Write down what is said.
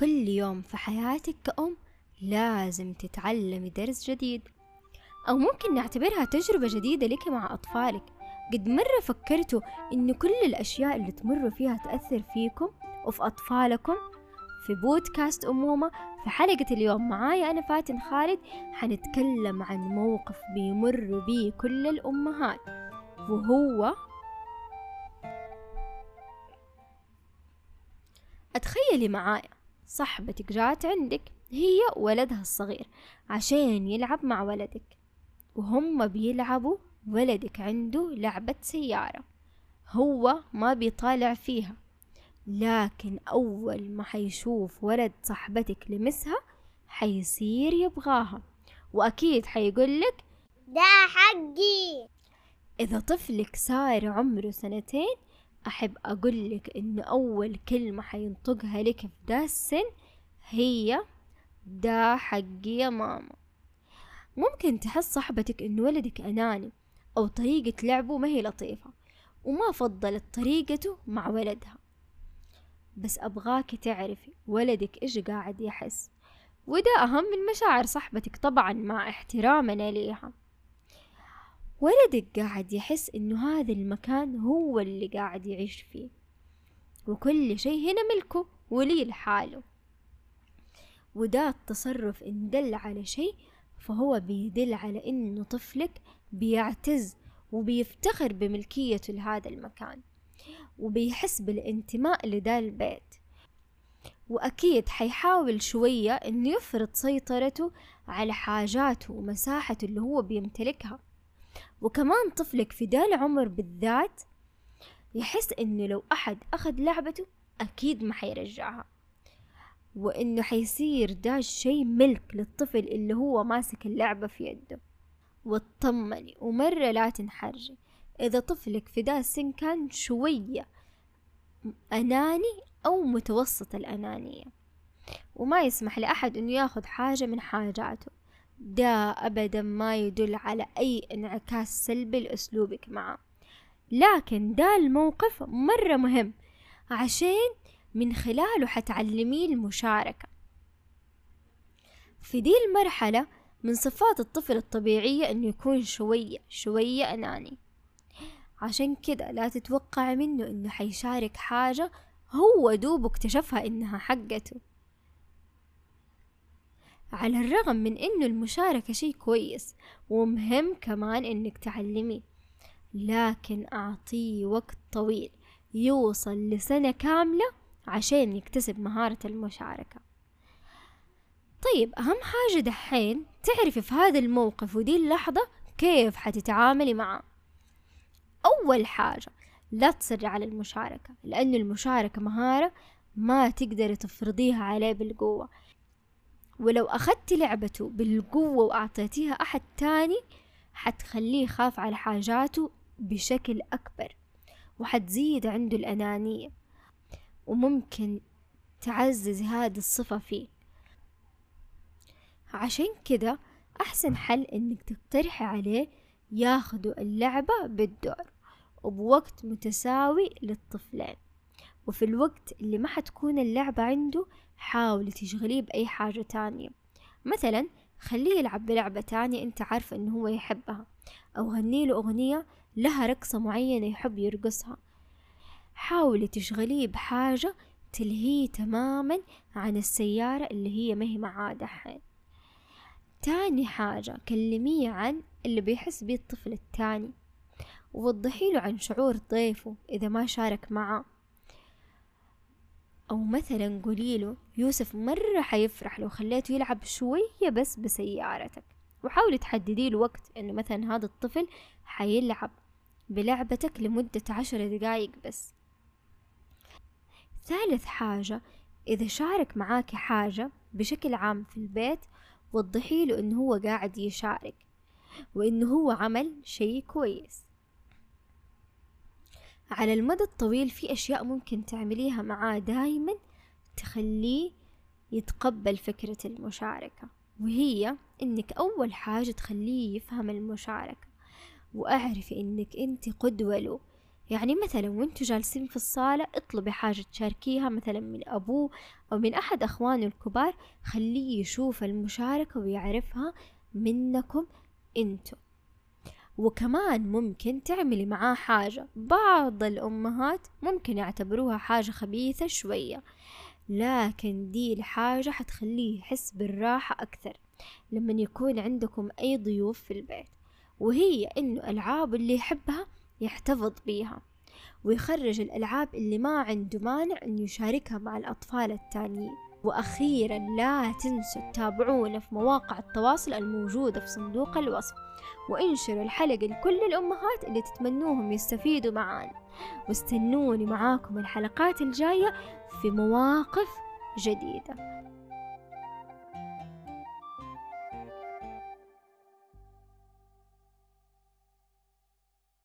كل يوم في حياتك كأم لازم تتعلمي درس جديد. أو ممكن نعتبرها تجربة جديدة لك مع أطفالك. قد مرة فكرتوا إن كل الأشياء اللي تمروا فيها تأثر فيكم وفي أطفالكم؟ في بودكاست أمومة في حلقة اليوم معايا أنا فاتن خالد حنتكلم عن موقف بيمر بيه كل الأمهات. وهو أتخيلي معايا صاحبتك جات عندك هي ولدها الصغير عشان يلعب مع ولدك. وهم بيلعبوا ولدك عنده لعبة سيارة هو ما بيطالع فيها. لكن أول ما حيشوف ولد صاحبتك لمسها حيصير يبغاها. وأكيد حيقولك ده حقي. إذا طفلك صار عمره سنتين أحب أقولك إنه أول كلمة حينطقها لك في دا السن هي دا حقي يا ماما ممكن تحس صاحبتك إن ولدك أناني أو طريقة لعبه ما هي لطيفة وما فضلت طريقته مع ولدها. بس أبغاك تعرفي ولدك إيش قاعد يحس وده أهم من مشاعر صاحبتك طبعا مع احترامنا ليها. ولدك قاعد يحس إنه هذا المكان هو اللي قاعد يعيش فيه. وكل شيء هنا ملكه ولي لحاله. وده التصرف إن دل على شيء فهو بيدل على إنه طفلك بيعتز وبيفتخر بملكيته لهذا المكان. وبيحس بالانتماء لدا البيت. وأكيد حيحاول شوية إنه يفرض سيطرته على حاجاته ومساحته اللي هو بيمتلكها. وكمان طفلك في دا العمر بالذات يحس إنه لو أحد أخذ لعبته أكيد ما حيرجعها. وإنه حيصير دا الشي ملك للطفل اللي هو ماسك اللعبة في يده. واطمني ومرة لا تنحرجي. إذا طفلك في دا السن كان شوية أناني أو متوسط الأنانية. وما يسمح لأحد إنه ياخذ حاجة من حاجاته. ده أبدا ما يدل على أي انعكاس سلبي لأسلوبك معه. لكن ده الموقف مرة مهم عشان من خلاله حتعلميه المشاركة. في دي المرحلة من صفات الطفل الطبيعية إنه يكون شوية شوية أناني. عشان كده لا تتوقع منه إنه حيشارك حاجة هو دوب اكتشفها إنها حقته. على الرغم من إنه المشاركة شي كويس ومهم كمان إنك تعلميه لكن أعطيه وقت طويل يوصل لسنة كاملة عشان يكتسب مهارة المشاركة. طيب أهم حاجة دحين تعرفي في هذا الموقف ودي اللحظة كيف حتتعاملي معاه أول حاجة لا تصري على المشاركة لأن المشاركة مهارة ما تقدري تفرضيها عليه بالقوة. ولو أخدتي لعبته بالقوة وأعطيتيها أحد تاني حتخليه يخاف على حاجاته بشكل أكبر وحتزيد عنده الأنانية وممكن تعزز هذه الصفة فيه. عشان كده أحسن حل إنك تقترحي عليه ياخدوا اللعبة بالدور وبوقت متساوي للطفلين. وفي الوقت اللي ما حتكون اللعبة عنده حاولي تشغليه بأي حاجة تانية. مثلا خليه يلعب بلعبة تانية أنت عارفة انه هو يحبها أو غنيله أغنية لها رقصة معينة يحب يرقصها. حاولي تشغليه بحاجة تلهيه تماما عن السيارة اللي هي ما هي معاه دحين. تاني حاجة كلميه عن اللي بيحس بيه الطفل التاني ووضحي له عن شعور ضيفه إذا ما شارك معه أو مثلا قولي له يوسف مرة حيفرح لو خليته يلعب شوية بس بسيارتك وحاولي تحددي له وقت إنه مثلا هذا الطفل حيلعب بلعبتك لمدة عشر دقايق بس. ثالث حاجة إذا شارك معاك حاجة بشكل عام في البيت وضحي له إنه هو قاعد يشارك وإنه هو عمل شيء كويس. على المدى الطويل في أشياء ممكن تعمليها معاه دايما تخليه يتقبل فكرة المشاركة وهي إنك أول حاجة تخليه يفهم المشاركة وأعرفي إنك أنت قدوة له. يعني مثلا وأنتوا جالسين في الصالة اطلبي حاجة تشاركيها مثلا من أبوه أو من أحد أخوانه الكبار خليه يشوف المشاركة ويعرفها منكم أنتوا. وكمان ممكن تعملي معاه حاجة. بعض الأمهات ممكن يعتبروها حاجة خبيثة شوية لكن دي الحاجة حتخليه يحس بالراحة أكثر لما يكون عندكم أي ضيوف في البيت. وهي إنه ألعاب اللي يحبها يحتفظ بيها ويخرج الألعاب اللي ما عنده مانع إنه يشاركها مع الأطفال التانيين. وأخيرا لا تنسوا تتابعونا في مواقع التواصل الموجودة في صندوق الوصف وانشروا الحلقة لكل الأمهات اللي تتمنوهم يستفيدوا معانا. واستنوني معاكم الحلقات الجاية في مواقف جديدة.